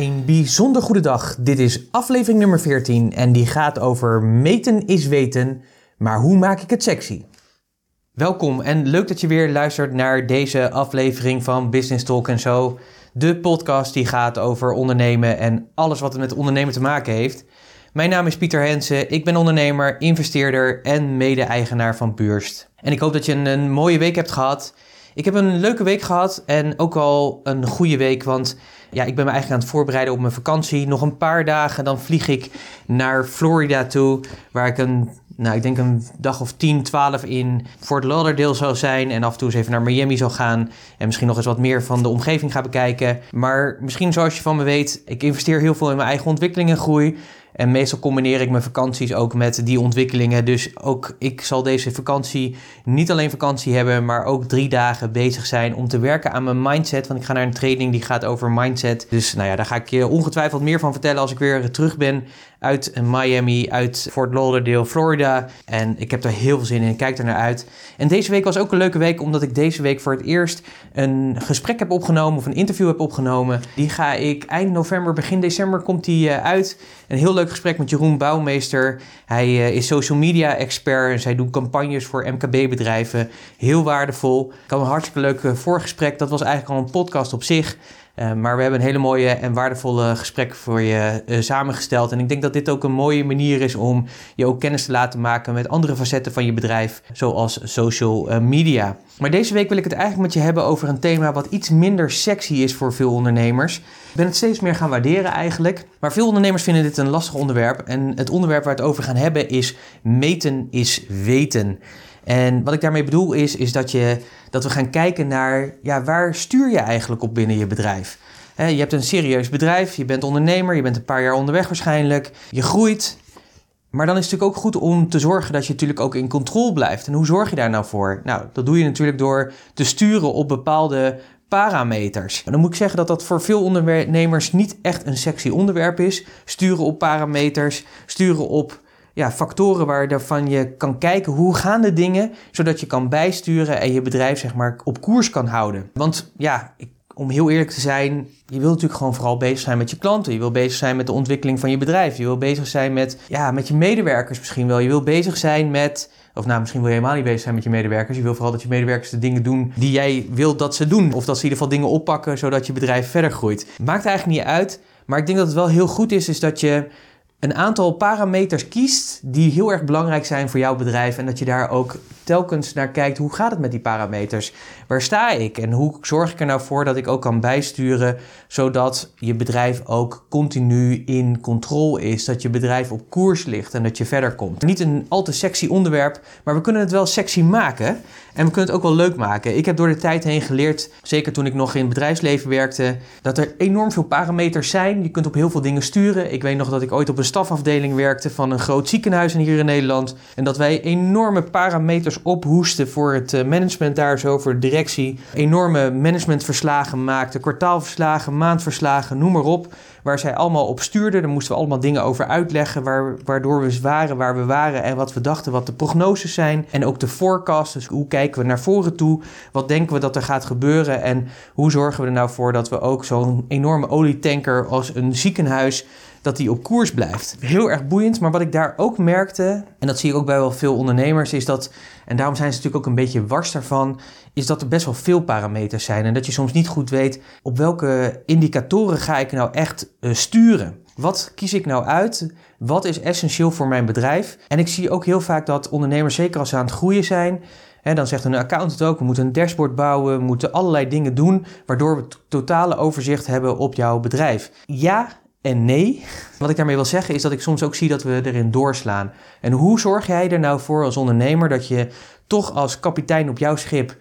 Een bijzonder goede dag. Dit is aflevering nummer 14 en die gaat over meten is weten, maar hoe maak ik het sexy? Welkom en leuk dat je weer luistert naar deze aflevering van Business Talk en zo. De podcast die gaat over ondernemen en alles wat het met ondernemen te maken heeft. Mijn naam is Pieter Hensen, ik ben ondernemer, investeerder en mede-eigenaar van Buurst. En ik hoop dat je een, een mooie week hebt gehad. Ik heb een leuke week gehad en ook al een goede week, want ja, ik ben me eigenlijk aan het voorbereiden op mijn vakantie. Nog een paar dagen, dan vlieg ik naar Florida toe, waar ik een, nou, ik denk een dag of 10, 12 in Fort Lauderdale zal zijn. En af en toe eens even naar Miami zal gaan. En misschien nog eens wat meer van de omgeving ga bekijken. Maar misschien zoals je van me weet, ik investeer heel veel in mijn eigen ontwikkeling en groei. En meestal combineer ik mijn vakanties ook met die ontwikkelingen. Dus ook ik zal deze vakantie niet alleen vakantie hebben, maar ook drie dagen bezig zijn om te werken aan mijn mindset. Want ik ga naar een training die gaat over mindset. Dus nou ja, daar ga ik je ongetwijfeld meer van vertellen als ik weer terug ben uit Miami, uit Fort Lauderdale, Florida. En ik heb daar heel veel zin in. Kijk er naar uit. En deze week was ook een leuke week, omdat ik deze week voor het eerst een gesprek heb opgenomen of een interview heb opgenomen. Die ga ik eind november, begin december komt die eh, uit. Een heel leuk gesprek met Jeroen Bouwmeester. Hij uh, is social media expert en zij doen campagnes voor MKB-bedrijven. Heel waardevol. Ik een hartstikke leuk uh, voorgesprek. Dat was eigenlijk al een podcast op zich. Uh, maar we hebben een hele mooie en waardevolle gesprek voor je uh, samengesteld. En ik denk dat dit ook een mooie manier is om je ook kennis te laten maken met andere facetten van je bedrijf, zoals social uh, media. Maar deze week wil ik het eigenlijk met je hebben over een thema wat iets minder sexy is voor veel ondernemers. Ik ben het steeds meer gaan waarderen eigenlijk. Maar veel ondernemers vinden dit een lastig onderwerp. En het onderwerp waar we het over gaan hebben is meten is weten. En wat ik daarmee bedoel is, is dat, je, dat we gaan kijken naar ja, waar stuur je eigenlijk op binnen je bedrijf. Je hebt een serieus bedrijf, je bent ondernemer, je bent een paar jaar onderweg waarschijnlijk, je groeit. Maar dan is het natuurlijk ook goed om te zorgen dat je natuurlijk ook in controle blijft. En hoe zorg je daar nou voor? Nou, dat doe je natuurlijk door te sturen op bepaalde parameters. En dan moet ik zeggen dat dat voor veel ondernemers niet echt een sexy onderwerp is. Sturen op parameters, sturen op ja, factoren waarvan je kan kijken hoe gaan de dingen, zodat je kan bijsturen en je bedrijf zeg maar op koers kan houden. Want ja, ik, om heel eerlijk te zijn, je wilt natuurlijk gewoon vooral bezig zijn met je klanten. Je wil bezig zijn met de ontwikkeling van je bedrijf. Je wil bezig zijn met, ja, met je medewerkers misschien wel. Je wil bezig zijn met, of nou, misschien wil je helemaal niet bezig zijn met je medewerkers. Je wil vooral dat je medewerkers de dingen doen die jij wilt dat ze doen. Of dat ze in ieder geval dingen oppakken, zodat je bedrijf verder groeit. Maakt eigenlijk niet uit. Maar ik denk dat het wel heel goed is, is dat je een aantal parameters kiest die heel erg belangrijk zijn voor jouw bedrijf en dat je daar ook telkens naar kijkt hoe gaat het met die parameters? Waar sta ik en hoe zorg ik er nou voor dat ik ook kan bijsturen zodat je bedrijf ook continu in controle is, dat je bedrijf op koers ligt en dat je verder komt. Niet een al te sexy onderwerp, maar we kunnen het wel sexy maken en we kunnen het ook wel leuk maken. Ik heb door de tijd heen geleerd, zeker toen ik nog in het bedrijfsleven werkte, dat er enorm veel parameters zijn. Je kunt op heel veel dingen sturen. Ik weet nog dat ik ooit op een stafafdeling werkte van een groot ziekenhuis hier in Nederland en dat wij enorme parameters ophoesten voor het eh, management daar zo, voor de directie. Enorme managementverslagen maakten, kwartaalverslagen, maandverslagen, noem maar op. Waar zij allemaal op stuurden. Daar moesten we allemaal dingen over uitleggen. Waar, waardoor we waren waar we waren en wat we dachten wat de prognoses zijn. En ook de forecast. Dus hoe kijken we naar voren toe? Wat denken we dat er gaat gebeuren? En hoe zorgen we er nou voor dat we ook zo'n enorme olietanker als een ziekenhuis dat die op koers blijft. Heel erg boeiend, maar wat ik daar ook merkte, en dat zie ik ook bij wel veel ondernemers, is dat, en daarom zijn ze natuurlijk ook een beetje wars daarvan, is dat er best wel veel parameters zijn en dat je soms niet goed weet op welke indicatoren ga ik nou echt uh, sturen. Wat kies ik nou uit? Wat is essentieel voor mijn bedrijf? En ik zie ook heel vaak dat ondernemers, zeker als ze aan het groeien zijn, He, dan zegt een accountant ook, we moeten een dashboard bouwen, we moeten allerlei dingen doen, waardoor we totale overzicht hebben op jouw bedrijf. Ja, en nee. Wat ik daarmee wil zeggen is dat ik soms ook zie dat we erin doorslaan. En hoe zorg jij er nou voor als ondernemer dat je toch als kapitein op jouw schip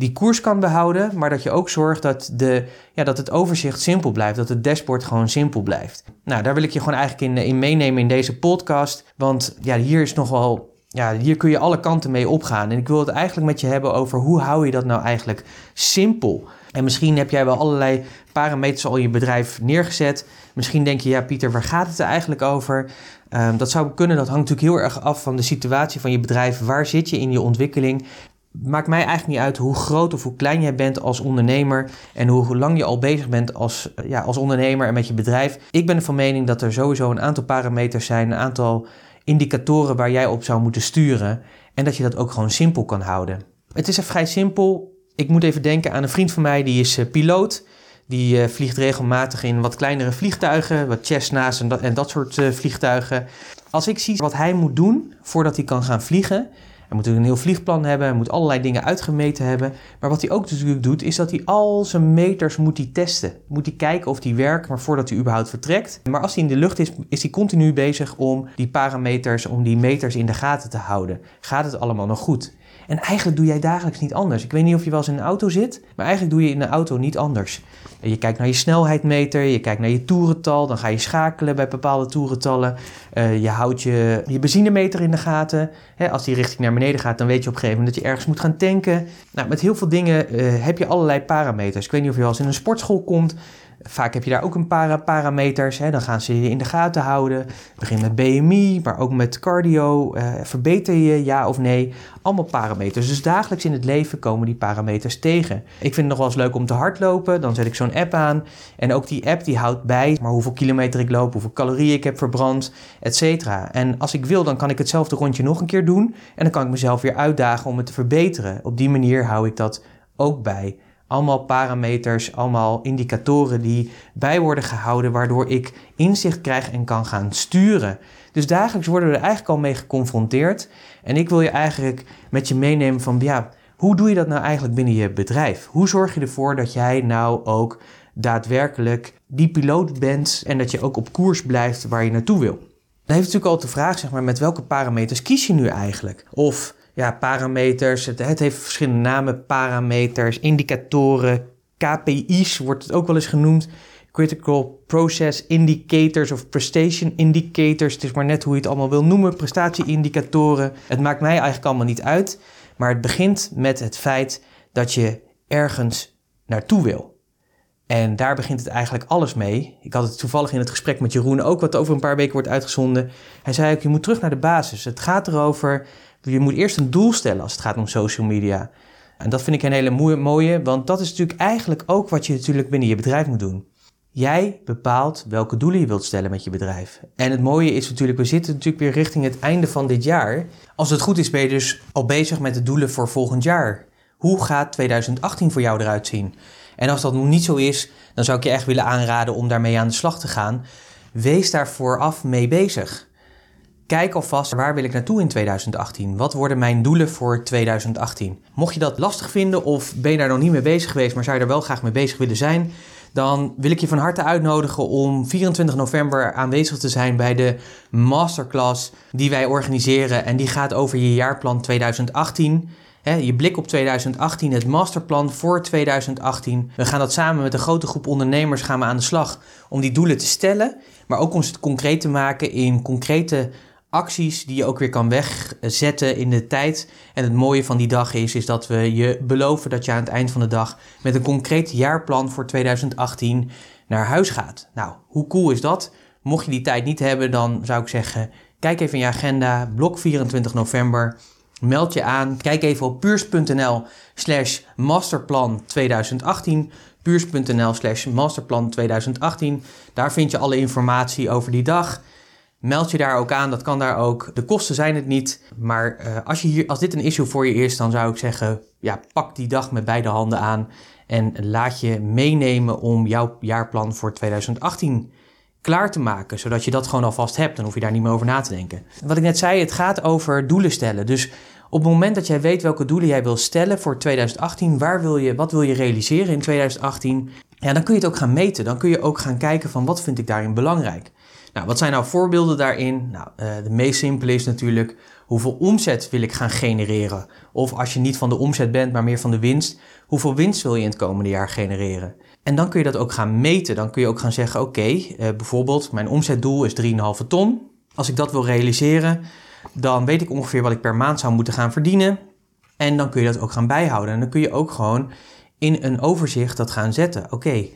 die koers kan behouden, maar dat je ook zorgt dat, de, ja, dat het overzicht simpel blijft, dat het dashboard gewoon simpel blijft. Nou, daar wil ik je gewoon eigenlijk in, in meenemen in deze podcast, want ja, hier is nog wel ja, hier kun je alle kanten mee opgaan. En ik wil het eigenlijk met je hebben over hoe hou je dat nou eigenlijk simpel. En misschien heb jij wel allerlei parameters al in je bedrijf neergezet. Misschien denk je, ja Pieter, waar gaat het er eigenlijk over? Um, dat zou kunnen, dat hangt natuurlijk heel erg af van de situatie van je bedrijf. Waar zit je in je ontwikkeling? Maakt mij eigenlijk niet uit hoe groot of hoe klein jij bent als ondernemer en hoe lang je al bezig bent als, ja, als ondernemer en met je bedrijf. Ik ben van mening dat er sowieso een aantal parameters zijn, een aantal indicatoren waar jij op zou moeten sturen en dat je dat ook gewoon simpel kan houden. Het is vrij simpel. Ik moet even denken aan een vriend van mij, die is uh, piloot. Die uh, vliegt regelmatig in wat kleinere vliegtuigen, wat Cessna's en dat, en dat soort uh, vliegtuigen. Als ik zie wat hij moet doen voordat hij kan gaan vliegen, hij moet een heel vliegplan hebben, hij moet allerlei dingen uitgemeten hebben. Maar wat hij ook natuurlijk doet, is dat hij al zijn meters moet hij testen. Moet hij kijken of die werken, maar voordat hij überhaupt vertrekt. Maar als hij in de lucht is, is hij continu bezig om die parameters, om die meters in de gaten te houden. Gaat het allemaal nog goed? En eigenlijk doe jij dagelijks niet anders. Ik weet niet of je wel eens in een auto zit, maar eigenlijk doe je in een auto niet anders. Je kijkt naar je snelheidmeter, je kijkt naar je toerental, dan ga je schakelen bij bepaalde toerentallen. Uh, je houdt je, je benzinemeter in de gaten. als die richting naar beneden gaat, dan weet je op een gegeven moment dat je ergens moet gaan tanken. Nou, met heel veel dingen uh, heb je allerlei parameters. Ik weet niet of je wel eens in een sportschool komt. Vaak heb je daar ook een paar parameters. Hè. Dan gaan ze je in de gaten houden. Begin met BMI, maar ook met cardio. Uh, verbeter je ja of nee? Allemaal parameters. Dus dagelijks in het leven komen die parameters tegen. Ik vind het nog wel eens leuk om te hardlopen. Dan zet ik zo'n app aan. En ook die app die houdt bij maar hoeveel kilometer ik loop, hoeveel calorieën ik heb verbrand, et cetera. En als ik wil, dan kan ik hetzelfde rondje nog een keer doen. En dan kan ik mezelf weer uitdagen om het te verbeteren. Op die manier hou ik dat ook bij. Allemaal parameters, allemaal indicatoren die bij worden gehouden, waardoor ik inzicht krijg en kan gaan sturen. Dus dagelijks worden we er eigenlijk al mee geconfronteerd. En ik wil je eigenlijk met je meenemen van, ja, hoe doe je dat nou eigenlijk binnen je bedrijf? Hoe zorg je ervoor dat jij nou ook daadwerkelijk die piloot bent en dat je ook op koers blijft waar je naartoe wil? Dan heeft natuurlijk al de vraag, zeg maar, met welke parameters kies je nu eigenlijk? Of ja, parameters. Het, heeft verschillende namen, parameters, indicatoren, KPI's wordt het ook wel eens genoemd. Critical Process Indicators of Prestation Indicators. Het is maar net hoe je het allemaal wil noemen. Prestatieindicatoren. Het maakt mij eigenlijk allemaal niet uit. Maar het begint met het feit dat je ergens naartoe wil. En daar begint het eigenlijk alles mee. Ik had het toevallig in het gesprek met Jeroen ook, wat over een paar weken wordt uitgezonden. Hij zei ook, je moet terug naar de basis. Het gaat erover je moet eerst een doel stellen als het gaat om social media. En dat vind ik een hele mooie, want dat is natuurlijk eigenlijk ook wat je natuurlijk binnen je bedrijf moet doen. Jij bepaalt welke doelen je wilt stellen met je bedrijf. En het mooie is natuurlijk, we zitten natuurlijk weer richting het einde van dit jaar. Als het goed is, ben je dus al bezig met de doelen voor volgend jaar. Hoe gaat 2018 voor jou eruit zien? En als dat nog niet zo is, dan zou ik je echt willen aanraden om daarmee aan de slag te gaan. Wees daar vooraf mee bezig. Kijk alvast waar wil ik naartoe in 2018? Wat worden mijn doelen voor 2018? Mocht je dat lastig vinden of ben je daar nog niet mee bezig geweest, maar zou je er wel graag mee bezig willen zijn, dan wil ik je van harte uitnodigen om 24 november aanwezig te zijn bij de masterclass die wij organiseren. En die gaat over je jaarplan 2018. je blik op 2018, het masterplan voor 2018. We gaan dat samen met een grote groep ondernemers gaan we aan de slag om die doelen te stellen, maar ook om ze concreet te maken in concrete acties die je ook weer kan wegzetten in de tijd. En het mooie van die dag is, is dat we je beloven dat je aan het eind van de dag met een concreet jaarplan voor 2018 naar huis gaat. Nou, hoe cool is dat? Mocht je die tijd niet hebben, dan zou ik zeggen, kijk even in je agenda, blok 24 november. Meld je aan. Kijk even op puurs.nl slash masterplan 2018. Puurs.nl slash masterplan 2018. Daar vind je alle informatie over die dag. Meld je daar ook aan, dat kan daar ook. De kosten zijn het niet. Maar uh, als, je hier, als dit een issue voor je is, dan zou ik zeggen: ja, pak die dag met beide handen aan. En laat je meenemen om jouw jaarplan voor 2018 klaar te maken. Zodat je dat gewoon alvast hebt. Dan hoef je daar niet meer over na te denken. Wat ik net zei, het gaat over doelen stellen. Dus op het moment dat jij weet welke doelen jij wil stellen voor 2018, waar wil je, wat wil je realiseren in 2018, ja, dan kun je het ook gaan meten. Dan kun je ook gaan kijken van wat vind ik daarin belangrijk. Nou, wat zijn nou voorbeelden daarin? Nou, uh, de meest simpele is natuurlijk hoeveel omzet wil ik gaan genereren? Of als je niet van de omzet bent, maar meer van de winst, hoeveel winst wil je in het komende jaar genereren? En dan kun je dat ook gaan meten. Dan kun je ook gaan zeggen: oké, uh, bijvoorbeeld, mijn omzetdoel is 3,5 ton. Als ik dat wil realiseren, dan weet ik ongeveer wat ik per maand zou moeten gaan verdienen. En dan kun je dat ook gaan bijhouden. En dan kun je ook gewoon in een overzicht dat gaan zetten. Oké,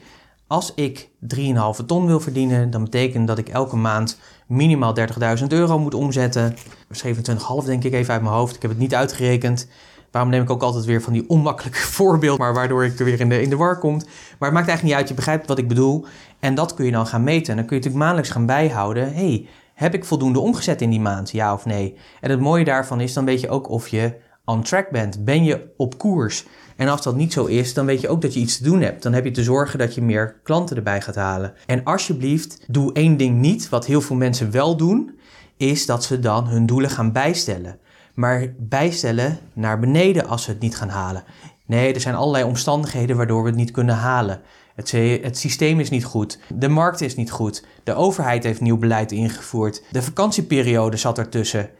als ik 3,5 ton wil verdienen, dan betekent dat ik elke maand minimaal 30.000 euro moet omzetten. 27,5 denk ik even uit mijn hoofd. Ik heb het niet uitgerekend. Waarom neem ik ook altijd weer van die onmakkelijke voorbeeld, maar waardoor ik er weer in de, in de war komt. Maar het maakt eigenlijk niet uit, je begrijpt wat ik bedoel. En dat kun je dan gaan meten. En dan kun je natuurlijk maandelijks gaan bijhouden. hey, heb ik voldoende omgezet in die maand, ja of nee? En het mooie daarvan is, dan weet je ook of je on track bent. Ben je op koers? En als dat niet zo is, dan weet je ook dat je iets te doen hebt. Dan heb je te zorgen dat je meer klanten erbij gaat halen. En alsjeblieft, doe één ding niet, wat heel veel mensen wel doen, is dat ze dan hun doelen gaan bijstellen. Maar bijstellen naar beneden als ze het niet gaan halen. Nee, er zijn allerlei omstandigheden waardoor we het niet kunnen halen. Het, het, systeem is niet goed. De markt is niet goed. De overheid heeft nieuw beleid ingevoerd. De vakantieperiode zat ertussen.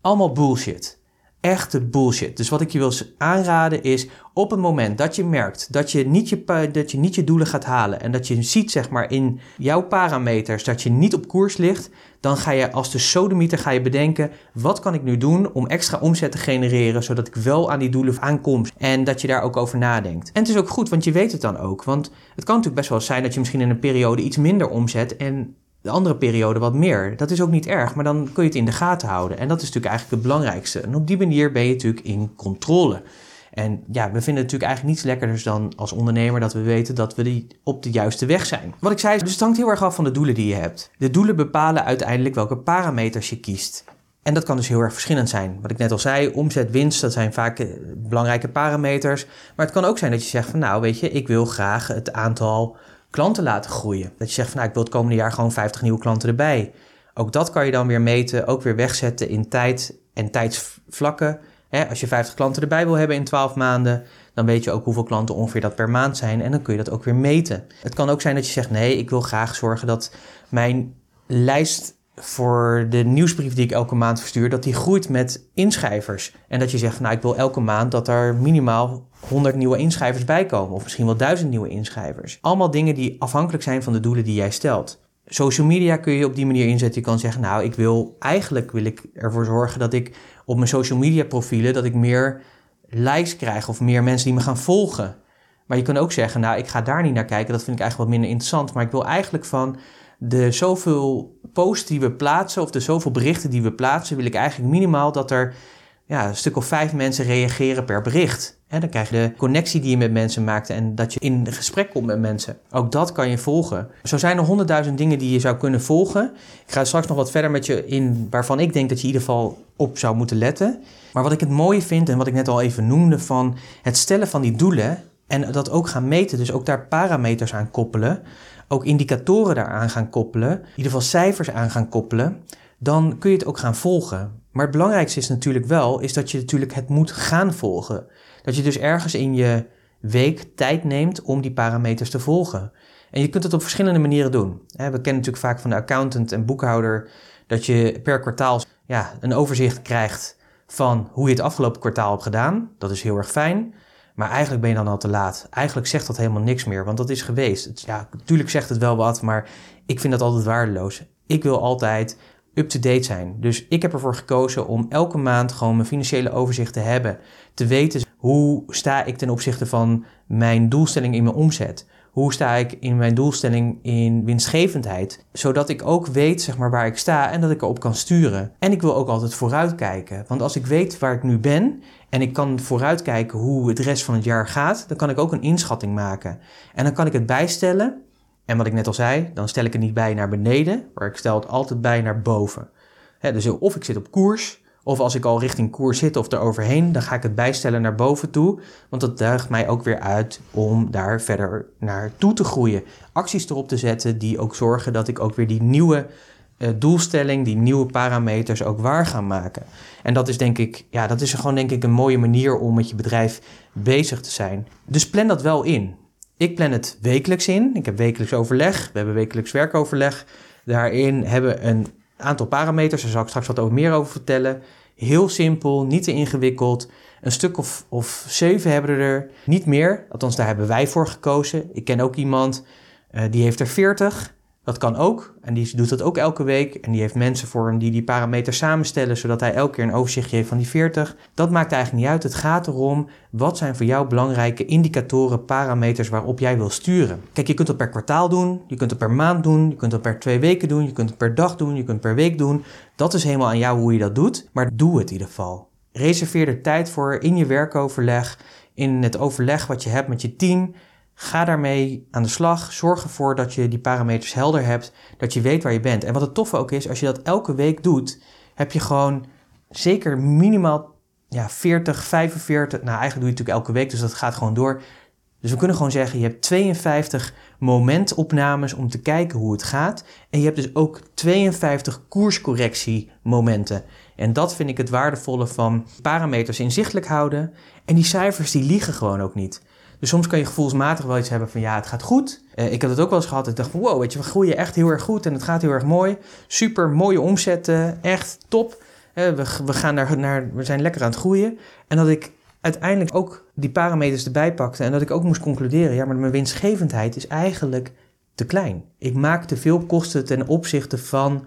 Allemaal bullshit echte bullshit. Dus wat ik je wil aanraden is op het moment dat je merkt dat je niet je, dat je, niet je doelen gaat halen en dat je ziet zeg maar in jouw parameters dat je niet op koers ligt, dan ga je als de sodemieter ga je bedenken wat kan ik nu doen om extra omzet te genereren zodat ik wel aan die doelen aankom en dat je daar ook over nadenkt. En het is ook goed, want je weet het dan ook. Want het kan natuurlijk best wel zijn dat je misschien in een periode iets minder omzet en de andere periode wat meer. Dat is ook niet erg, maar dan kun je het in de gaten houden. En dat is natuurlijk eigenlijk het belangrijkste. En op die manier ben je natuurlijk in controle. En ja, we vinden het natuurlijk eigenlijk niets lekkerder dan als ondernemer dat we weten dat we die op de juiste weg zijn. Wat ik zei, dus het hangt heel erg af van de doelen die je hebt. De doelen bepalen uiteindelijk welke parameters je kiest. En dat kan dus heel erg verschillend zijn. Wat ik net al zei, omzet, winst, dat zijn vaak eh, belangrijke parameters. Maar het kan ook zijn dat je zegt van nou, weet je, ik wil graag het aantal klanten laten groeien. Dat je zegt van nou, ik wil het komende jaar gewoon 50 nieuwe klanten erbij. Ook dat kan je dan weer meten, ook weer wegzetten in tijd en tijdsvlakken. als je 50 klanten erbij wil hebben in 12 maanden, dan weet je ook hoeveel klanten ongeveer dat per maand zijn en dan kun je dat ook weer meten. Het kan ook zijn dat je zegt nee, ik wil graag zorgen dat mijn lijst voor de nieuwsbrief die ik elke maand verstuur, dat die groeit met inschrijvers. En dat je zegt, nou ik wil elke maand dat er minimaal 100 nieuwe inschrijvers bij komen. Of misschien wel 1000 nieuwe inschrijvers. Allemaal dingen die afhankelijk zijn van de doelen die jij stelt. Social media kun je op die manier inzetten. Je kan zeggen, nou ik wil eigenlijk wil ik ervoor zorgen dat ik op mijn social media profielen, dat ik meer likes krijg of meer mensen die me gaan volgen. Maar je kan ook zeggen, nou ik ga daar niet naar kijken, dat vind ik eigenlijk wat minder interessant. Maar ik wil eigenlijk van de zoveel posts die we plaatsen of de zoveel berichten die we plaatsen, wil ik eigenlijk minimaal dat er ja, een stuk of vijf mensen reageren per bericht. En dan krijg je de connectie die je met mensen maakt en dat je in gesprek komt met mensen. Ook dat kan je volgen. Zo zijn er honderdduizend dingen die je zou kunnen volgen. Ik ga straks nog wat verder met je in waarvan ik denk dat je in ieder geval op zou moeten letten. Maar wat ik het mooie vind en wat ik net al even noemde van het stellen van die doelen en dat ook gaan meten, dus ook daar parameters aan koppelen ook indicatoren daaraan gaan koppelen, in ieder geval cijfers aan gaan koppelen, dan kun je het ook gaan volgen. Maar het belangrijkste is natuurlijk wel, is dat je natuurlijk het moet gaan volgen. Dat je dus ergens in je week tijd neemt om die parameters te volgen. En je kunt het op verschillende manieren doen. We kennen natuurlijk vaak van de accountant en boekhouder dat je per kwartaal ja, een overzicht krijgt van hoe je het afgelopen kwartaal hebt gedaan. Dat is heel erg fijn. Maar eigenlijk ben je dan al te laat. Eigenlijk zegt dat helemaal niks meer, want dat is geweest. Ja, natuurlijk zegt het wel wat, maar ik vind dat altijd waardeloos. Ik wil altijd up-to-date zijn. Dus ik heb ervoor gekozen om elke maand gewoon mijn financiële overzicht te hebben. Te weten hoe sta ik ten opzichte van mijn doelstelling in mijn omzet. Hoe sta ik in mijn doelstelling in winstgevendheid? Zodat ik ook weet zeg maar, waar ik sta en dat ik erop kan sturen. En ik wil ook altijd vooruitkijken. Want als ik weet waar ik nu ben en ik kan vooruitkijken hoe het rest van het jaar gaat, dan kan ik ook een inschatting maken. En dan kan ik het bijstellen. En wat ik net al zei, dan stel ik het niet bij naar beneden, maar ik stel het altijd bij naar boven. dus of ik zit op koers, of als ik al richting koers zit of eroverheen, dan ga ik het bijstellen naar boven toe. Want dat daagt mij ook weer uit om daar verder naartoe te groeien. Acties erop te zetten die ook zorgen dat ik ook weer die nieuwe doelstelling, die nieuwe parameters ook waar gaan maken. En dat is denk ik, ja, dat is gewoon denk ik een mooie manier om met je bedrijf bezig te zijn. Dus plan dat wel in. Ik plan het wekelijks in. Ik heb wekelijks overleg. We hebben wekelijks werkoverleg. Daarin hebben we een aantal parameters. Daar zal ik straks wat meer over vertellen. Heel simpel, niet te ingewikkeld. Een stuk of, of zeven hebben er, niet meer. Althans, daar hebben wij voor gekozen. Ik ken ook iemand uh, die heeft er veertig. Dat kan ook. En die doet dat ook elke week. En die heeft mensen voor hem die die parameters samenstellen, zodat hij elke keer een overzichtje heeft van die 40. Dat maakt eigenlijk niet uit. Het gaat erom, wat zijn voor jou belangrijke indicatoren, parameters waarop jij wil sturen. Kijk, je kunt dat per kwartaal doen, je kunt het per maand doen, je kunt het per twee weken doen, je kunt het per dag doen, je kunt het per week doen. Dat is helemaal aan jou hoe je dat doet, maar doe het in ieder geval. Reserveer er tijd voor in je werkoverleg, in het overleg wat je hebt met je team. Ga daarmee aan de slag. Zorg ervoor dat je die parameters helder hebt, dat je weet waar je bent. En wat het toffe ook is, als je dat elke week doet, heb je gewoon zeker minimaal ja, 40, 45. Nou, eigenlijk doe je het natuurlijk elke week, dus dat gaat gewoon door. Dus we kunnen gewoon zeggen, je hebt 52 momentopnames om te kijken hoe het gaat. En je hebt dus ook 52 koerscorrectiemomenten. En dat vind ik het waardevolle van parameters inzichtelijk houden. En die cijfers die liegen gewoon ook niet. Dus soms kan je gevoelsmatig wel iets hebben van ja, het gaat goed. Uh, ik heb het ook wel eens gehad. Ik dacht wow, weet je, we groeien echt heel erg goed en het gaat heel erg mooi. Super mooie omzetten, echt top. Uh, we, we, gaan naar, naar, we zijn lekker aan het groeien. En dat ik uiteindelijk ook die parameters erbij pakte en dat ik ook moest concluderen, ja, maar mijn winstgevendheid is eigenlijk te klein. Ik maak te veel kosten ten opzichte van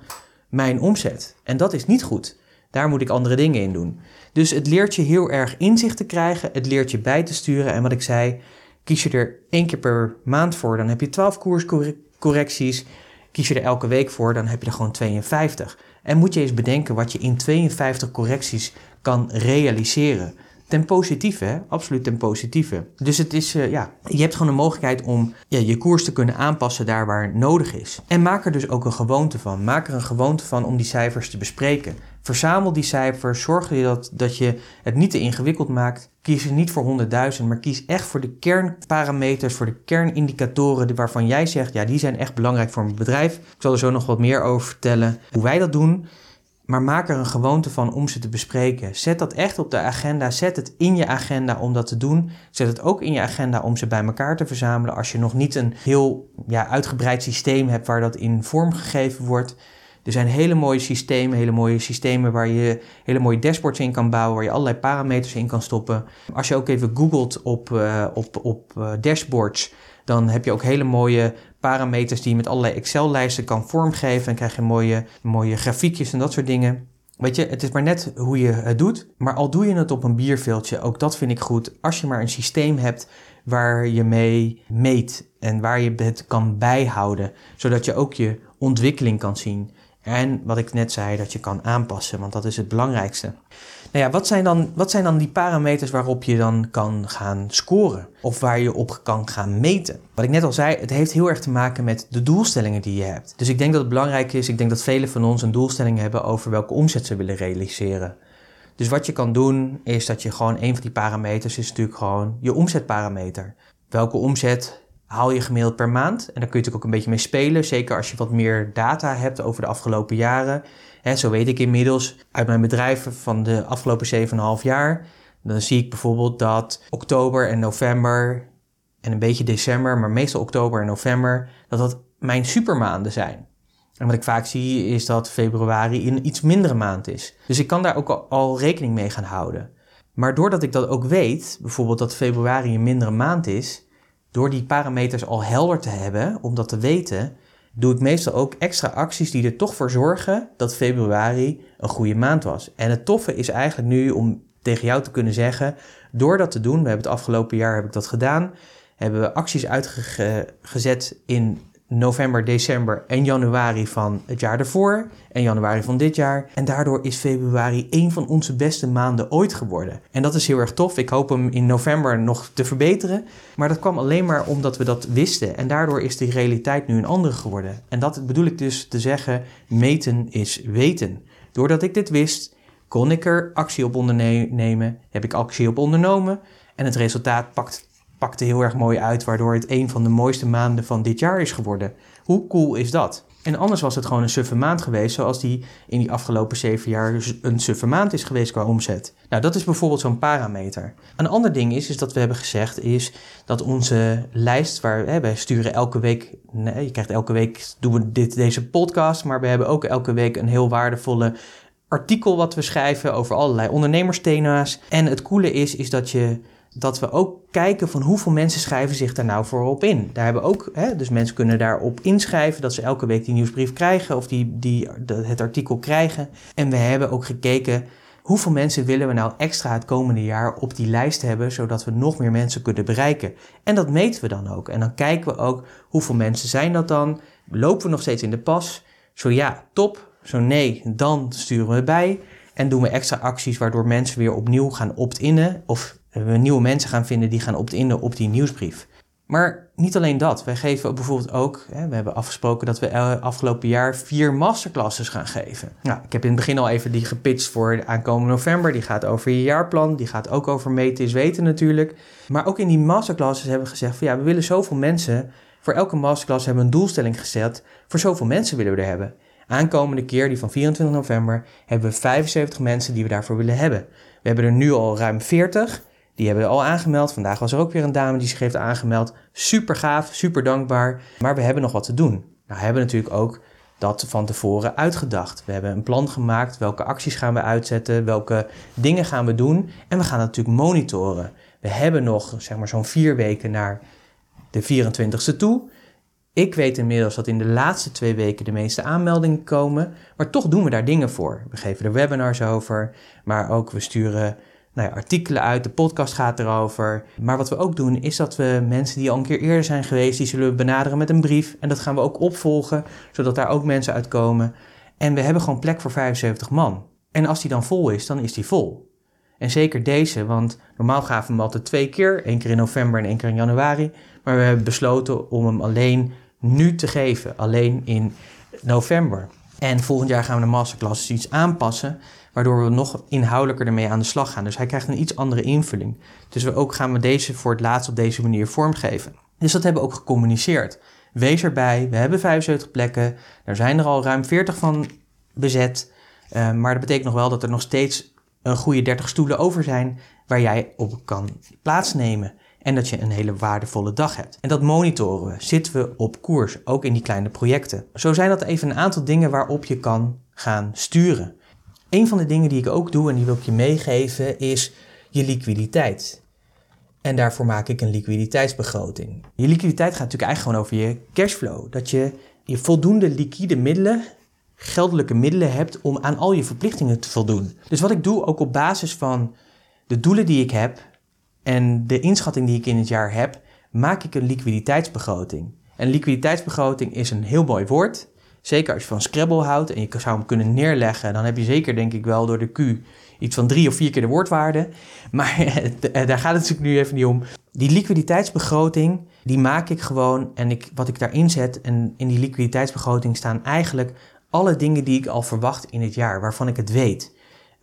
mijn omzet. En dat is niet goed. Daar moet ik andere dingen in doen. Dus het leert je heel erg inzicht te krijgen. Het leert je bij te sturen. En wat ik zei, kies je er één keer per maand voor, dan heb je 12 koerscorrecties. Kies je er elke week voor, dan heb je er gewoon 52. En moet je eens bedenken wat je in 52 correcties kan realiseren. Ten positieve, hè? absoluut ten positieve. Dus het is, uh, ja, je hebt gewoon de mogelijkheid om ja, je koers te kunnen aanpassen daar waar nodig is. En maak er dus ook een gewoonte van. Maak er een gewoonte van om die cijfers te bespreken. Verzamel die cijfers, zorg je dat, dat je het niet te ingewikkeld maakt. Kies er niet voor 100.000, maar kies echt voor de kernparameters, voor de kernindicatoren waarvan jij zegt, ja, die zijn echt belangrijk voor mijn bedrijf. Ik zal er zo nog wat meer over vertellen hoe wij dat doen. Maar maak er een gewoonte van om ze te bespreken. Zet dat echt op de agenda. Zet het in je agenda om dat te doen. Zet het ook in je agenda om ze bij elkaar te verzamelen. Als je nog niet een heel ja, uitgebreid systeem hebt waar dat in vorm gegeven wordt. Er zijn hele mooie systemen, hele mooie systemen waar je hele mooie dashboards in kan bouwen, waar je allerlei parameters in kan stoppen. Als je ook even googelt op, uh, op, op uh, dashboards, dan heb je ook hele mooie parameters die je met allerlei Excel-lijsten kan vormgeven. En krijg je mooie, mooie grafiekjes en dat soort dingen. Weet je, het is maar net hoe je het doet. Maar al doe je het op een bierveeltje, ook dat vind ik goed. Als je maar een systeem hebt waar je mee meet en waar je het kan bijhouden, zodat je ook je ontwikkeling kan zien. En wat ik net zei, dat je kan aanpassen, want dat is het belangrijkste. Nou ja, wat zijn, dan, wat zijn dan die parameters waarop je dan kan gaan scoren? Of waar je op kan gaan meten? Wat ik net al zei, het heeft heel erg te maken met de doelstellingen die je hebt. Dus ik denk dat het belangrijk is, ik denk dat velen van ons een doelstelling hebben over welke omzet ze willen realiseren. Dus wat je kan doen, is dat je gewoon een van die parameters is natuurlijk gewoon je omzetparameter. Welke omzet haal je gemiddeld per maand? En daar kun je natuurlijk ook een beetje mee spelen, zeker als je wat meer data hebt over de afgelopen jaren. He, zo weet ik inmiddels uit mijn bedrijven van de afgelopen 7,5 jaar. Dan zie ik bijvoorbeeld dat oktober en november en een beetje december, maar meestal oktober en november, dat dat mijn supermaanden zijn. En wat ik vaak zie is dat februari een iets mindere maand is. Dus ik kan daar ook al rekening mee gaan houden. Maar doordat ik dat ook weet, bijvoorbeeld dat februari een mindere maand is, door die parameters al helder te hebben, om dat te weten, doe ik meestal ook extra acties die er toch voor zorgen dat februari een goede maand was. En het toffe is eigenlijk nu om tegen jou te kunnen zeggen, door dat te doen, we hebben het afgelopen jaar heb ik dat gedaan, hebben we acties uitgezet in november, december en januari van het jaar ervoor en januari van dit jaar. En daardoor is februari een van onze beste maanden ooit geworden. En dat is heel erg tof. Ik hoop hem in november nog te verbeteren. Maar dat kwam alleen maar omdat we dat wisten. En daardoor is de realiteit nu een andere geworden. En dat bedoel ik dus te zeggen, meten is weten. Doordat ik dit wist, kon ik er actie op ondernemen, heb ik actie op ondernomen en het resultaat pakt pakte heel erg mooi uit, waardoor het een van de mooiste maanden van dit jaar is geworden. Hoe cool is dat? En anders was het gewoon een suffe maand geweest, zoals die in die afgelopen zeven jaar dus een suffe maand is geweest qua omzet. Nou, dat is bijvoorbeeld zo'n parameter. Een ander ding is, is dat we hebben gezegd, is dat onze lijst, waar hè, wij sturen elke week, nee, je krijgt elke week, doen we dit, deze podcast, maar we hebben ook elke week een heel waardevolle artikel wat we schrijven over allerlei ondernemersthema's. En het coole is, is dat je dat we ook kijken van hoeveel mensen schrijven zich daar nou voor op in. Daar hebben ook, hè, dus mensen kunnen daarop inschrijven dat ze elke week die nieuwsbrief krijgen of die, die, het artikel krijgen. En we hebben ook gekeken hoeveel mensen willen we nou extra het komende jaar op die lijst hebben, zodat we nog meer mensen kunnen bereiken. En dat meten we dan ook. En dan kijken we ook hoeveel mensen zijn dat dan. Lopen we nog steeds in de pas? Zo ja, top. Zo nee, dan sturen we bij. En doen we extra acties waardoor mensen weer opnieuw gaan opt-innen. Of we nieuwe mensen gaan vinden die gaan opt-innen op die nieuwsbrief. Maar niet alleen dat. Wij geven bijvoorbeeld ook, hè, we hebben afgesproken dat we afgelopen jaar vier masterclasses gaan geven. Nou, ik heb in het begin al even die gepitcht voor aankomende november. Die gaat over je jaarplan, die gaat ook over meten is weten natuurlijk. Maar ook in die masterclasses hebben we gezegd van ja, we willen zoveel mensen. Voor elke masterclass hebben we een doelstelling gezet. Voor zoveel mensen willen we er hebben. Aankomende keer, die van 24 november, hebben we 75 mensen die we daarvoor willen hebben. We hebben er nu al ruim 40. Die hebben al aangemeld. Vandaag was er ook weer een dame die zich heeft aangemeld. Super gaaf, super dankbaar. Maar we hebben nog wat te doen. Nou, we hebben natuurlijk ook dat van tevoren uitgedacht. We hebben een plan gemaakt. Welke acties gaan we uitzetten? Welke dingen gaan we doen? En we gaan natuurlijk monitoren. We hebben nog zeg maar zo'n vier weken naar de 24ste toe. Ik weet inmiddels dat in de laatste twee weken de meeste aanmeldingen komen, maar toch doen we daar dingen voor. We geven er webinars over, maar ook we sturen nou ja, artikelen uit, de podcast gaat erover. Maar wat we ook doen is dat we mensen die al een keer eerder zijn geweest, die zullen we benaderen met een brief. En dat gaan we ook opvolgen, zodat daar ook mensen uitkomen. En we hebben gewoon plek voor 75 man. En als die dan vol is, dan is die vol. En zeker deze, want normaal gaven we hem altijd twee keer, één keer in november en één keer in januari. Maar we hebben besloten om hem alleen nu te geven, alleen in november. En volgend jaar gaan we de masterclasses iets aanpassen, waardoor we nog inhoudelijker ermee aan de slag gaan. Dus hij krijgt een iets andere invulling. Dus we ook gaan we deze voor het laatst op deze manier vormgeven. Dus dat hebben we ook gecommuniceerd. Wees erbij, we hebben 75 plekken, er zijn er al ruim 40 van bezet. Uh, maar dat betekent nog wel dat er nog steeds een goede 30 stoelen over zijn waar jij op kan plaatsnemen en dat je een hele waardevolle dag hebt. En dat monitoren we. Zitten we op koers, ook in die kleine projecten. Zo zijn dat even een aantal dingen waarop je kan gaan sturen. Een van de dingen die ik ook doe en die wil ik je meegeven is je liquiditeit. En daarvoor maak ik een liquiditeitsbegroting. Je liquiditeit gaat natuurlijk eigenlijk gewoon over je cashflow. Dat je, je voldoende liquide middelen, geldelijke middelen hebt om aan al je verplichtingen te voldoen. Dus wat ik doe, ook op basis van de doelen die ik heb, en de inschatting die ik in het jaar heb, maak ik een liquiditeitsbegroting. En liquiditeitsbegroting is een heel mooi woord. Zeker als je van Scrabble houdt en je zou hem kunnen neerleggen, dan heb je zeker, denk ik wel, door de Q iets van drie of vier keer de woordwaarde. Maar daar gaat het natuurlijk nu even niet om. Die liquiditeitsbegroting, die maak ik gewoon en ik, wat ik daarin zet, en in die liquiditeitsbegroting staan eigenlijk alle dingen die ik al verwacht in het jaar, waarvan ik het weet.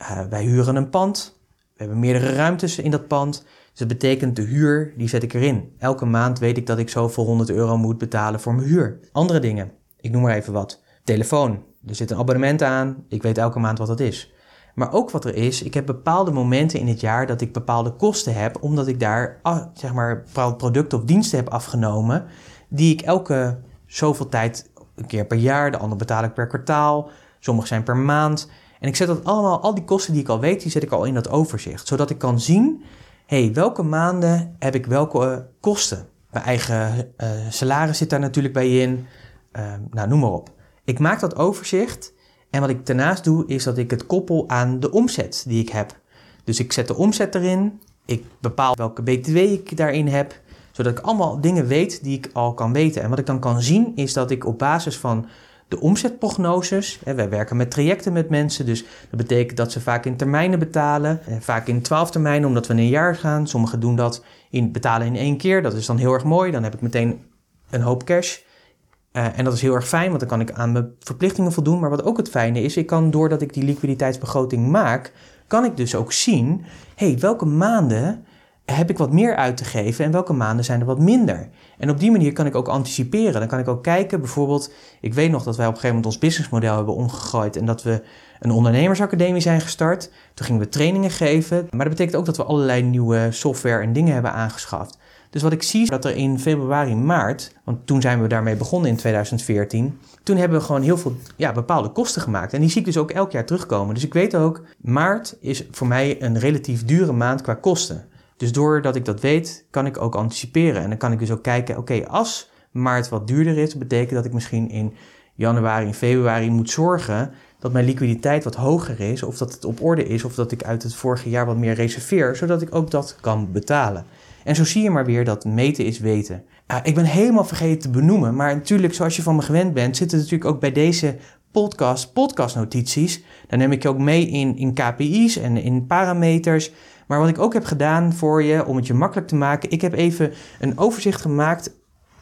Uh, wij huren een pand, we hebben meerdere ruimtes in dat pand. Dus dat betekent de huur, die zet ik erin. Elke maand weet ik dat ik zoveel 100 euro moet betalen voor mijn huur. Andere dingen, ik noem maar even wat. Telefoon, er zit een abonnement aan, ik weet elke maand wat dat is. Maar ook wat er is, ik heb bepaalde momenten in het jaar dat ik bepaalde kosten heb, omdat ik daar ah, zeg maar producten of diensten heb afgenomen, die ik elke zoveel tijd, een keer per jaar, de andere betaal ik per kwartaal, sommige zijn per maand. En ik zet dat allemaal, al die kosten die ik al weet, die zet ik al in dat overzicht, zodat ik kan zien hey, welke maanden heb ik welke eh, kosten? Mijn eigen uh, salaris zit daar natuurlijk bij in. Uh, nou, noem maar op. Ik maak dat overzicht. En wat ik daarnaast doe, is dat ik het koppel aan de omzet die ik heb. Dus ik zet de omzet erin. Ik bepaal welke BTW ik daarin heb. Zodat ik allemaal dingen weet die ik al kan weten. En wat ik dan kan zien, is dat ik op basis van de omzetprognoses. Wij werken met trajecten met mensen, dus dat betekent dat ze vaak in termijnen betalen. Vaak in twaalf termijnen, omdat we in een jaar gaan. Sommigen doen dat in, betalen in één keer. Dat is dan heel erg mooi. Dan heb ik meteen een hoop cash. Uh, en dat is heel erg fijn, want dan kan ik aan mijn verplichtingen voldoen. Maar wat ook het fijne is, ik kan doordat ik die liquiditeitsbegroting maak, kan ik dus ook zien, hey, welke maanden heb ik wat meer uit te geven en welke maanden zijn er wat minder? En op die manier kan ik ook anticiperen. Dan kan ik ook kijken, bijvoorbeeld, ik weet nog dat wij op een gegeven moment ons businessmodel hebben omgegooid en dat we een ondernemersacademie zijn gestart. Toen gingen we trainingen geven, maar dat betekent ook dat we allerlei nieuwe software en dingen hebben aangeschaft. Dus wat ik zie is dat er in februari, maart, want toen zijn we daarmee begonnen in 2014, toen hebben we gewoon heel veel ja, bepaalde kosten gemaakt. En die zie ik dus ook elk jaar terugkomen. Dus ik weet ook, maart is voor mij een relatief dure maand qua kosten. Dus doordat ik dat weet, kan ik ook anticiperen. En dan kan ik dus ook kijken, oké, als maart wat duurder is, betekent dat ik misschien in januari februari moet zorgen dat mijn liquiditeit wat hoger is, of dat het op orde is, of dat ik uit het vorige jaar wat meer reserveer, zodat ik ook dat kan betalen. En zo zie je maar weer dat meten is weten. ik ben helemaal vergeten te benoemen, maar natuurlijk, zoals je van me gewend bent, zitten natuurlijk ook bij deze podcast podcastnotities. Daar neem ik je ook mee in, in KPI's en in parameters. Maar wat ik ook heb gedaan voor je, om het je makkelijk te maken, ik heb even een overzicht gemaakt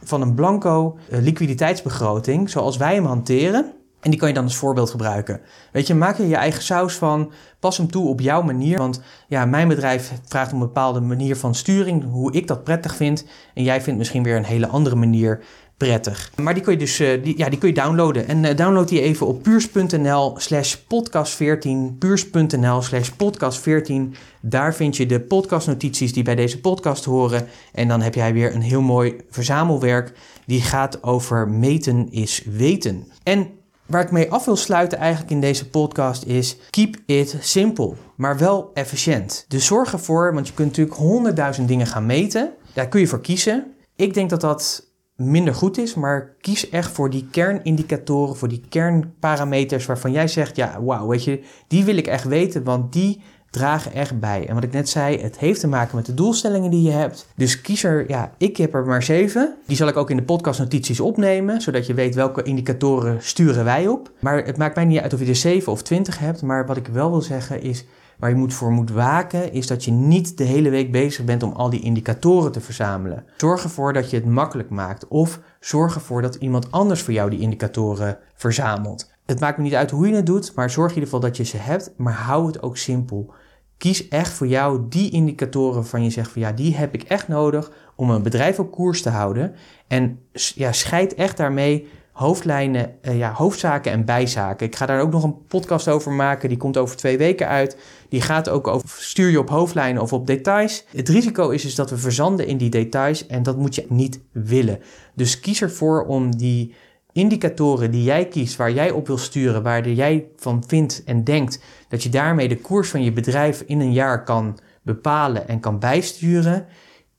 van een blanco eh, liquiditeitsbegroting, zoals wij hem hanteren. En die kan je dan als voorbeeld gebruiken. Weet je, maak er je eigen saus van. Pas hem toe op jouw manier. Want ja, mijn bedrijf vraagt om een bepaalde manier van sturing. Hoe ik dat prettig vind. En jij vindt misschien weer een hele andere manier prettig. Maar die kun je dus uh, die, ja, die kun je downloaden. En uh, download die even op puurs.nl slash podcast 14. Puurs.nl slash podcast 14. Daar vind je de podcastnotities die bij deze podcast horen. En dan heb jij weer een heel mooi verzamelwerk. Die gaat over meten is weten. En Waar ik mee af wil sluiten eigenlijk in deze podcast is keep it simple, maar wel efficiënt. Dus zorg ervoor, want je kunt natuurlijk honderdduizend dingen gaan meten. Daar kun je voor kiezen. Ik denk dat dat minder goed is, maar kies echt voor die kernindicatoren, voor die kernparameters waarvan jij zegt, ja, wauw, weet je, die wil ik echt weten, want die dragen echt bij. En wat ik net zei, het heeft te maken met de doelstellingen die je hebt. Dus kies er, ja, ik heb er maar zeven. Die zal ik ook in de podcastnotities opnemen, zodat je weet welke indicatoren sturen wij op. Maar het maakt mij niet uit of je er zeven of twintig hebt. Maar wat ik wel wil zeggen is, waar je moet voor moet waken, is dat je niet de hele week bezig bent om al die indicatoren te verzamelen. Zorg ervoor dat je het makkelijk maakt. Of zorg ervoor dat iemand anders voor jou die indicatoren verzamelt. Het maakt me niet uit hoe je het doet, maar zorg in ieder geval dat je ze hebt, maar hou het ook simpel. Kies echt voor jou die indicatoren waarvan je zegt van ja, die heb ik echt nodig om een bedrijf op koers te houden. En ja, scheid echt daarmee hoofdlijnen, uh, ja, hoofdzaken en bijzaken. Ik ga daar ook nog een podcast over maken. Die komt over twee weken uit. Die gaat ook over stuur je op hoofdlijnen of op details. Het risico is dus dat we verzanden in die details en dat moet je niet willen. Dus kies ervoor om die indicatoren die jij kiest, waar jij op wil sturen, waar jij van vindt en denkt dat je daarmee de koers van je bedrijf in een jaar kan bepalen en kan bijsturen,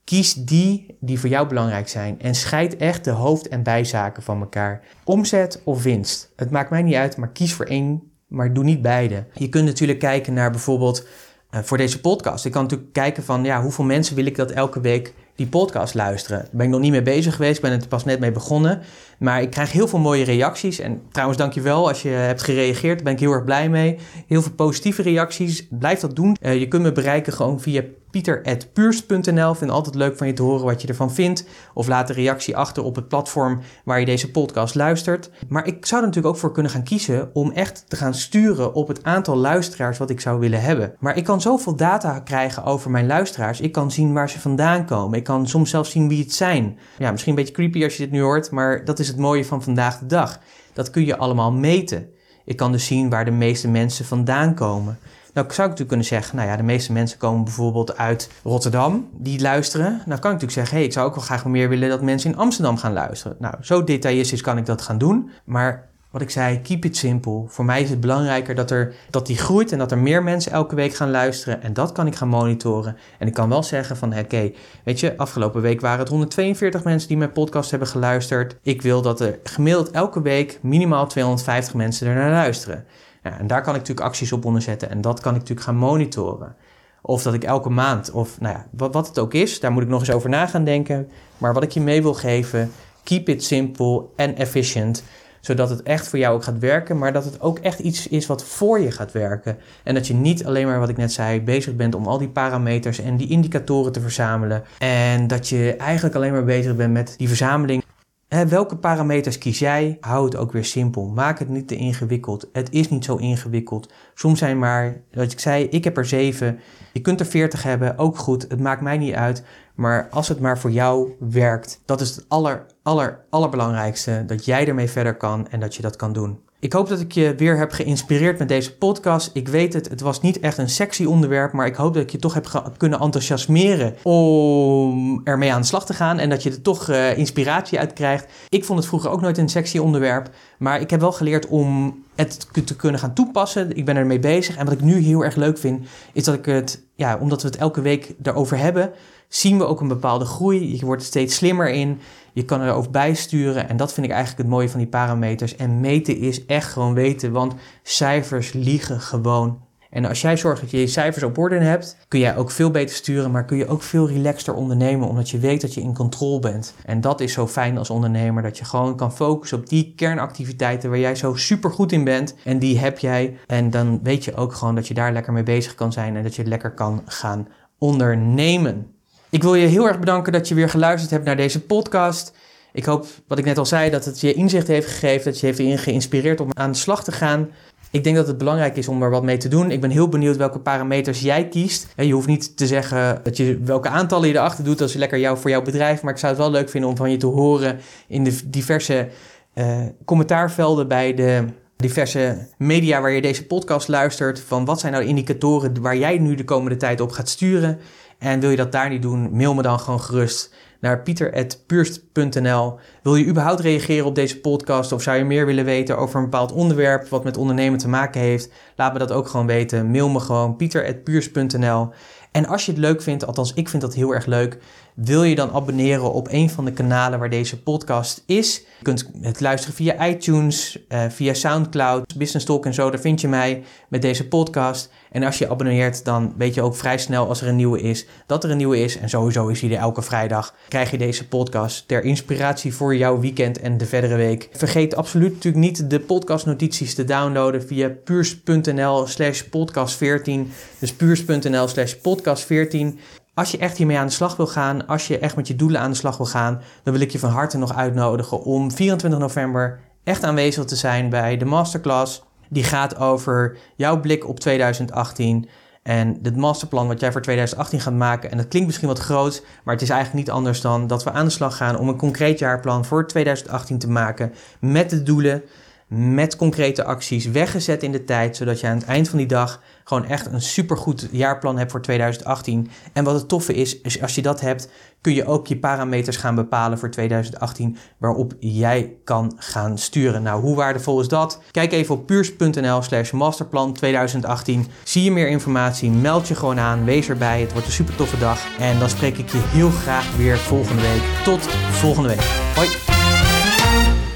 kies die die voor jou belangrijk zijn en scheid echt de hoofd- en bijzaken van elkaar. Omzet of winst, het maakt mij niet uit, maar kies voor één, maar doe niet beide. Je kunt natuurlijk kijken naar bijvoorbeeld uh, voor deze podcast. Ik kan natuurlijk kijken van ja, hoeveel mensen wil ik dat elke week die podcast luisteren. Daar ben ik nog niet mee bezig geweest, ben er pas net mee begonnen. Maar ik krijg heel veel mooie reacties. En trouwens, dankjewel als je hebt gereageerd. Daar ben ik heel erg blij mee. Heel veel positieve reacties. Blijf dat doen. Uh, je kunt me bereiken gewoon via pieter.puurst.nl. Vind altijd leuk van je te horen wat je ervan vindt. Of laat een reactie achter op het platform waar je deze podcast luistert. Maar ik zou er natuurlijk ook voor kunnen gaan kiezen om echt te gaan sturen op het aantal luisteraars wat ik zou willen hebben. Maar ik kan zoveel data krijgen over mijn luisteraars. Ik kan zien waar ze vandaan komen. Ik kan soms zelfs zien wie het zijn. Ja, misschien een beetje creepy als je dit nu hoort, maar dat is het mooie van vandaag de dag. Dat kun je allemaal meten. Ik kan dus zien waar de meeste mensen vandaan komen. Nou zou ik natuurlijk kunnen zeggen, nou ja, de meeste mensen komen bijvoorbeeld uit Rotterdam, die luisteren. Nou kan ik natuurlijk zeggen, hé, hey, ik zou ook wel graag meer willen dat mensen in Amsterdam gaan luisteren. Nou, zo detailistisch kan ik dat gaan doen. Maar wat ik zei, keep it simple. Voor mij is het belangrijker dat, er, dat die groeit en dat er meer mensen elke week gaan luisteren. En dat kan ik gaan monitoren. En ik kan wel zeggen van, oké, weet je, afgelopen week waren het 142 mensen die mijn podcast hebben geluisterd. Ik wil dat er gemiddeld elke week minimaal 250 mensen er naar luisteren. En daar kan ik natuurlijk acties op onderzetten en dat kan ik natuurlijk gaan monitoren. Of dat ik elke maand, of nou ja, wat, wat het ook is, daar moet ik nog eens over na gaan denken. Maar wat ik je mee wil geven, keep it simple en efficient zodat het echt voor jou ook gaat werken, maar dat het ook echt iets is wat voor je gaat werken. En dat je niet alleen maar, wat ik net zei, bezig bent om al die parameters en die indicatoren te verzamelen. En dat je eigenlijk alleen maar bezig bent met die verzameling welke parameters kies jij? Hou het ook weer simpel. Maak het niet te ingewikkeld. Het is niet zo ingewikkeld. Soms zijn maar, zoals ik zei, ik heb er zeven. Je kunt er veertig hebben, ook goed. Het maakt mij niet uit. Maar als het maar voor jou werkt, dat is het aller, aller, allerbelangrijkste. Dat jij ermee verder kan en dat je dat kan doen. Ik hoop dat ik je weer heb geïnspireerd met deze podcast. Ik weet het, het was niet echt een sexy onderwerp, maar ik hoop dat ik je toch heb kunnen enthousiasmeren om ermee aan de slag te gaan en dat je er toch uh, inspiratie uit krijgt. Ik vond het vroeger ook nooit een sexy onderwerp, maar ik heb wel geleerd om het te kunnen gaan toepassen. Ik ben ermee bezig. En wat ik nu heel erg leuk vind, is dat ik het, ja, omdat we het elke week daarover hebben, zien we ook een bepaalde groei. Je wordt er steeds slimmer in. Je kan erover bijsturen. En dat vind ik eigenlijk het mooie van die parameters. En meten is echt gewoon weten, want cijfers liegen gewoon en als jij zorgt dat je je cijfers op orde hebt, kun jij ook veel beter sturen, maar kun je ook veel relaxter ondernemen, omdat je weet dat je in controle bent. En dat is zo fijn als ondernemer, dat je gewoon kan focussen op die kernactiviteiten waar jij zo super goed in bent. En die heb jij. En dan weet je ook gewoon dat je daar lekker mee bezig kan zijn en dat je lekker kan gaan ondernemen. Ik wil je heel erg bedanken dat je weer geluisterd hebt naar deze podcast. Ik hoop, wat ik net al zei, dat het je inzicht heeft gegeven, dat je heeft geïnspireerd om aan de slag te gaan. Ik denk dat het belangrijk is om er wat mee te doen. Ik ben heel benieuwd welke parameters jij kiest. Je hoeft niet te zeggen dat je welke aantallen je erachter doet. Dat is lekker jou, voor jouw bedrijf. Maar ik zou het wel leuk vinden om van je te horen in de diverse uh, commentaarvelden bij de diverse media waar je deze podcast luistert. Van wat zijn nou indicatoren waar jij nu de komende tijd op gaat sturen. En wil je dat daar niet doen, mail me dan gewoon gerust naar pieter.puurst.nl. Wil je überhaupt reageren op deze podcast of zou je meer willen weten over een bepaald onderwerp wat met ondernemen te maken heeft? Laat me dat ook gewoon weten. Mail me gewoon pieter.puurst.nl. En als je het leuk vindt, althans ik vind dat heel erg leuk, wil je dan abonneren op een van de kanalen waar deze podcast is. Je kunt het luisteren via iTunes, uh, via Soundcloud, Business Talk en zo. Daar vind je mij met deze podcast. En als je abonneert, dan weet je ook vrij snel als er een nieuwe is, dat er een nieuwe is. En sowieso is die er elke vrijdag. Krijg je deze podcast ter inspiratie voor jouw weekend en de verdere week. Vergeet absoluut natuurlijk niet de podcastnotities te downloaden via puurs.nl slash podcast 14. Dus puurs.nl slash podcast 14. Als je echt hiermee aan de slag wil gaan, als je echt met je doelen aan de slag wil gaan, dan wil ik je van harte nog uitnodigen om 24 november echt aanwezig te zijn bij de masterclass. Die gaat over jouw blik op 2018 en het masterplan wat jij voor 2018 gaat maken. En dat klinkt misschien wat groot, maar het is eigenlijk niet anders dan dat we aan de slag gaan om een concreet jaarplan voor 2018 te maken met de doelen met concrete acties weggezet in de tijd, zodat je aan het eind van die dag gewoon echt een supergoed jaarplan hebt voor 2018. En wat het toffe is, is als je dat hebt, kun je ook je parameters gaan bepalen voor 2018 waarop jij kan gaan sturen. Nou, hoe waardevol is dat? Kijk even op puurs.nl slash masterplan 2018. Zie je meer informatie, meld je gewoon aan, wees erbij. Het wordt een super toffe dag. En dan spreek ik je heel graag weer volgende week. Tot volgende week. Hoi!